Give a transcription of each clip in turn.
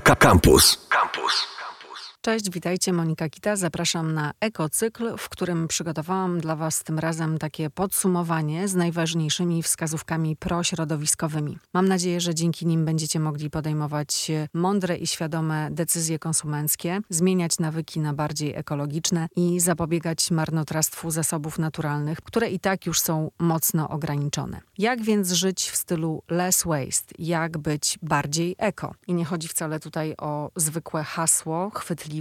Campus. Cześć, witajcie, Monika Kita. Zapraszam na ekocykl, w którym przygotowałam dla Was tym razem takie podsumowanie z najważniejszymi wskazówkami prośrodowiskowymi. Mam nadzieję, że dzięki nim będziecie mogli podejmować mądre i świadome decyzje konsumenckie, zmieniać nawyki na bardziej ekologiczne i zapobiegać marnotrawstwu zasobów naturalnych, które i tak już są mocno ograniczone. Jak więc żyć w stylu less waste? Jak być bardziej eko? I nie chodzi wcale tutaj o zwykłe hasło, chwytliwe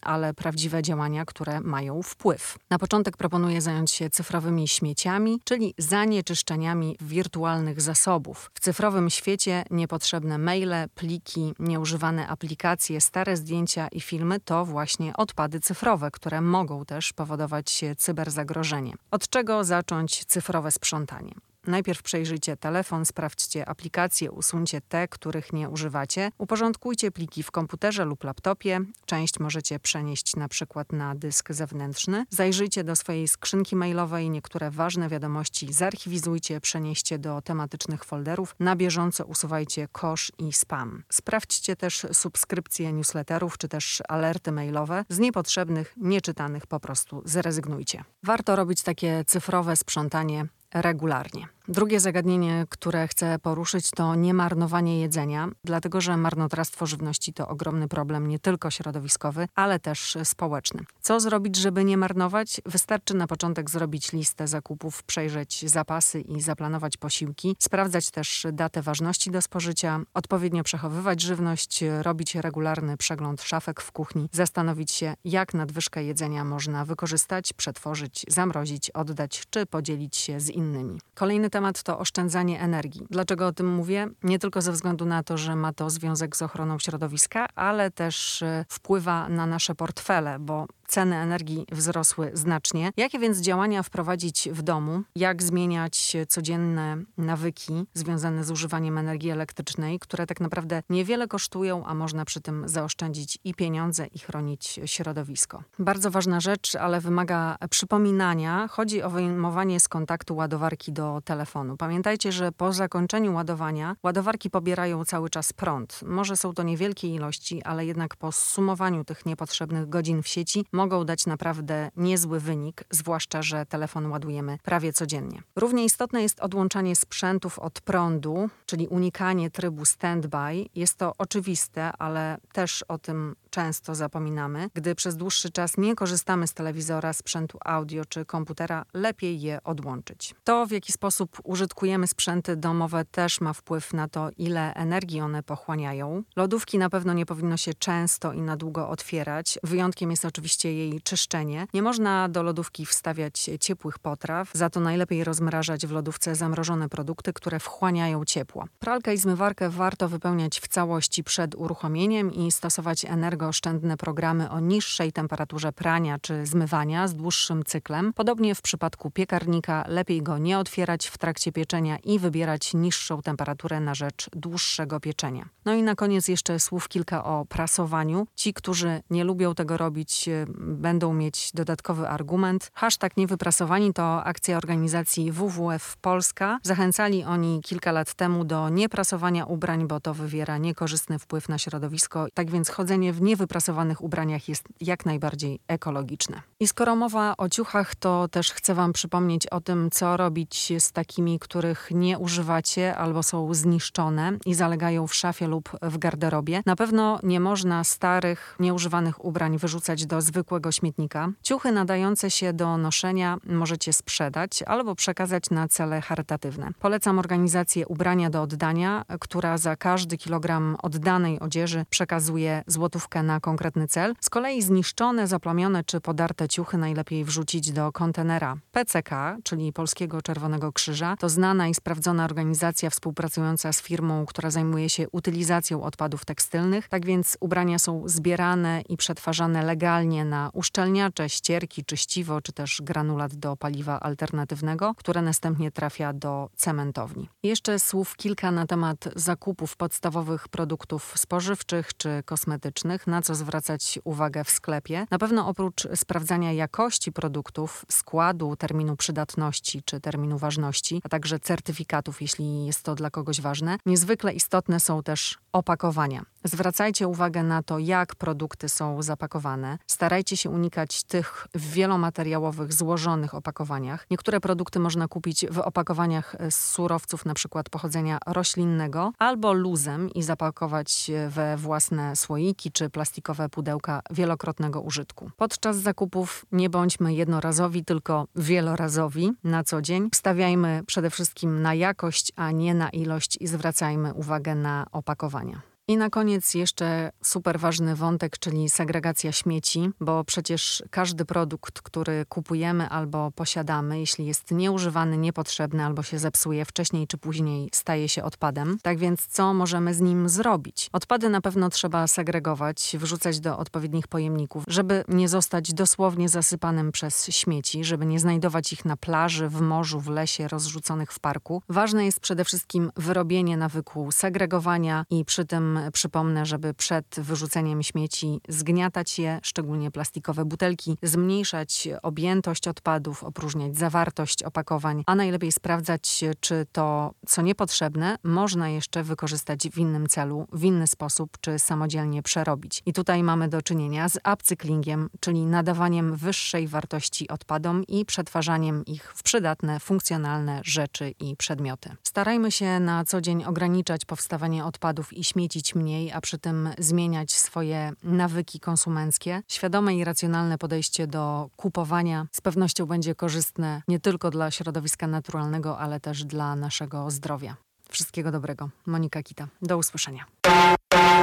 ale prawdziwe działania, które mają wpływ. Na początek proponuję zająć się cyfrowymi śmieciami, czyli zanieczyszczeniami wirtualnych zasobów. W cyfrowym świecie niepotrzebne maile, pliki, nieużywane aplikacje, stare zdjęcia i filmy to właśnie odpady cyfrowe, które mogą też powodować cyberzagrożenie. Od czego zacząć cyfrowe sprzątanie? Najpierw przejrzyjcie telefon, sprawdźcie aplikacje, usuńcie te, których nie używacie. Uporządkujcie pliki w komputerze lub laptopie. Część możecie przenieść na przykład na dysk zewnętrzny. Zajrzyjcie do swojej skrzynki mailowej, niektóre ważne wiadomości zarchiwizujcie, przenieście do tematycznych folderów. Na bieżąco usuwajcie kosz i spam. Sprawdźcie też subskrypcje newsletterów czy też alerty mailowe. Z niepotrzebnych, nieczytanych po prostu zrezygnujcie. Warto robić takie cyfrowe sprzątanie regularnie. Drugie zagadnienie, które chcę poruszyć, to niemarnowanie jedzenia, dlatego że marnotrawstwo żywności to ogromny problem nie tylko środowiskowy, ale też społeczny. Co zrobić, żeby nie marnować? Wystarczy na początek zrobić listę zakupów, przejrzeć zapasy i zaplanować posiłki, sprawdzać też datę ważności do spożycia, odpowiednio przechowywać żywność, robić regularny przegląd szafek w kuchni, zastanowić się, jak nadwyżkę jedzenia można wykorzystać, przetworzyć, zamrozić, oddać czy podzielić się z innymi. Kolejny temat to oszczędzanie energii. Dlaczego o tym mówię? Nie tylko ze względu na to, że ma to związek z ochroną środowiska, ale też e, wpływa na nasze portfele, bo ceny energii wzrosły znacznie. Jakie więc działania wprowadzić w domu? Jak zmieniać codzienne nawyki związane z używaniem energii elektrycznej, które tak naprawdę niewiele kosztują, a można przy tym zaoszczędzić i pieniądze, i chronić środowisko? Bardzo ważna rzecz, ale wymaga przypominania. Chodzi o wyjmowanie z kontaktu ładowarki do telefonu. Pamiętajcie, że po zakończeniu ładowania ładowarki pobierają cały czas prąd. Może są to niewielkie ilości, ale jednak po zsumowaniu tych niepotrzebnych godzin w sieci mogą dać naprawdę niezły wynik, zwłaszcza, że telefon ładujemy prawie codziennie. Równie istotne jest odłączanie sprzętów od prądu, czyli unikanie trybu standby. Jest to oczywiste, ale też o tym często zapominamy. Gdy przez dłuższy czas nie korzystamy z telewizora, sprzętu audio czy komputera, lepiej je odłączyć. To, w jaki sposób użytkujemy sprzęty domowe, też ma wpływ na to, ile energii one pochłaniają. Lodówki na pewno nie powinno się często i na długo otwierać. Wyjątkiem jest oczywiście jej czyszczenie. Nie można do lodówki wstawiać ciepłych potraw, za to najlepiej rozmrażać w lodówce zamrożone produkty, które wchłaniają ciepło. Pralkę i zmywarkę warto wypełniać w całości przed uruchomieniem i stosować energię energooszczędne programy o niższej temperaturze prania czy zmywania z dłuższym cyklem. Podobnie w przypadku piekarnika lepiej go nie otwierać w trakcie pieczenia i wybierać niższą temperaturę na rzecz dłuższego pieczenia. No i na koniec jeszcze słów kilka o prasowaniu. Ci, którzy nie lubią tego robić, e, będą mieć dodatkowy argument. Hashtag niewyprasowani to akcja organizacji WWF Polska. Zachęcali oni kilka lat temu do nieprasowania ubrań, bo to wywiera niekorzystny wpływ na środowisko. Tak więc chodzenie w niewyprasowanych ubraniach jest jak najbardziej ekologiczne. I skoro mowa o ciuchach, to też chcę Wam przypomnieć o tym, co robić z takimi, których nie używacie albo są zniszczone i zalegają w szafie lub w garderobie. Na pewno nie można starych, nieużywanych ubrań wyrzucać do zwykłego śmietnika. Ciuchy nadające się do noszenia możecie sprzedać albo przekazać na cele charytatywne. Polecam organizację Ubrania do Oddania, która za każdy kilogram oddanej odzieży przekazuje złotówkę na konkretny cel. Z kolei zniszczone, zaplamione czy podarte ciuchy najlepiej wrzucić do kontenera. PCK, czyli Polskiego Czerwonego Krzyża, to znana i sprawdzona organizacja współpracująca z firmą, która zajmuje się utylizacją odpadów tekstylnych. Tak więc ubrania są zbierane i przetwarzane legalnie na uszczelniacze, ścierki, czyściwo czy też granulat do paliwa alternatywnego, które następnie trafia do cementowni. Jeszcze słów kilka na temat zakupów podstawowych produktów spożywczych czy kosmetycznych na co zwracać uwagę w sklepie. Na pewno oprócz sprawdzania jakości produktów, składu, terminu przydatności czy terminu ważności, a także certyfikatów, jeśli jest to dla kogoś ważne, niezwykle istotne są też opakowania. Zwracajcie uwagę na to, jak produkty są zapakowane. Starajcie się unikać tych wielomateriałowych, złożonych opakowaniach. Niektóre produkty można kupić w opakowaniach z surowców, przykład pochodzenia roślinnego, albo luzem i zapakować we własne słoiki czy plastikowe pudełka wielokrotnego użytku. Podczas zakupów nie bądźmy jednorazowi, tylko wielorazowi na co dzień. Stawiajmy przede wszystkim na jakość, a nie na ilość i zwracajmy uwagę na opakowania. I na koniec jeszcze super ważny wątek, czyli segregacja śmieci, bo przecież każdy produkt, który kupujemy albo posiadamy, jeśli jest nieużywany, niepotrzebny albo się zepsuje wcześniej czy później, staje się odpadem. Tak więc co możemy z nim zrobić? Odpady na pewno trzeba segregować, wrzucać do odpowiednich pojemników, żeby nie zostać dosłownie zasypanym przez śmieci, żeby nie znajdować ich na plaży, w morzu, w lesie, rozrzuconych w parku. Ważne jest przede wszystkim wyrobienie nawyku segregowania i przy tym przypomnę, żeby przed wyrzuceniem śmieci zgniatać je, szczególnie plastikowe butelki, zmniejszać objętość odpadów, opróżniać zawartość opakowań, a najlepiej sprawdzać, czy to, co niepotrzebne, można jeszcze wykorzystać w innym celu, w inny sposób, czy samodzielnie przerobić. I tutaj mamy do czynienia z upcyklingiem, czyli nadawaniem wyższej wartości odpadom i przetwarzaniem ich w przydatne, funkcjonalne rzeczy i przedmioty. Starajmy się na co dzień ograniczać powstawanie odpadów i śmiecić mniej, a przy tym zmieniać swoje nawyki konsumenckie. Świadome i racjonalne podejście do kupowania z pewnością będzie korzystne nie tylko dla środowiska naturalnego, ale też dla naszego zdrowia. Wszystkiego dobrego. Monika Kita. Do usłyszenia.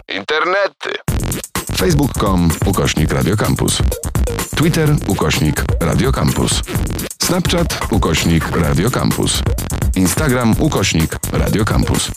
Internety. Facebook.com ukośnik Radiocampus. Twitter ukośnik Radiocampus. Snapchat ukośnik Radiocampus. Instagram ukośnik Radiocampus.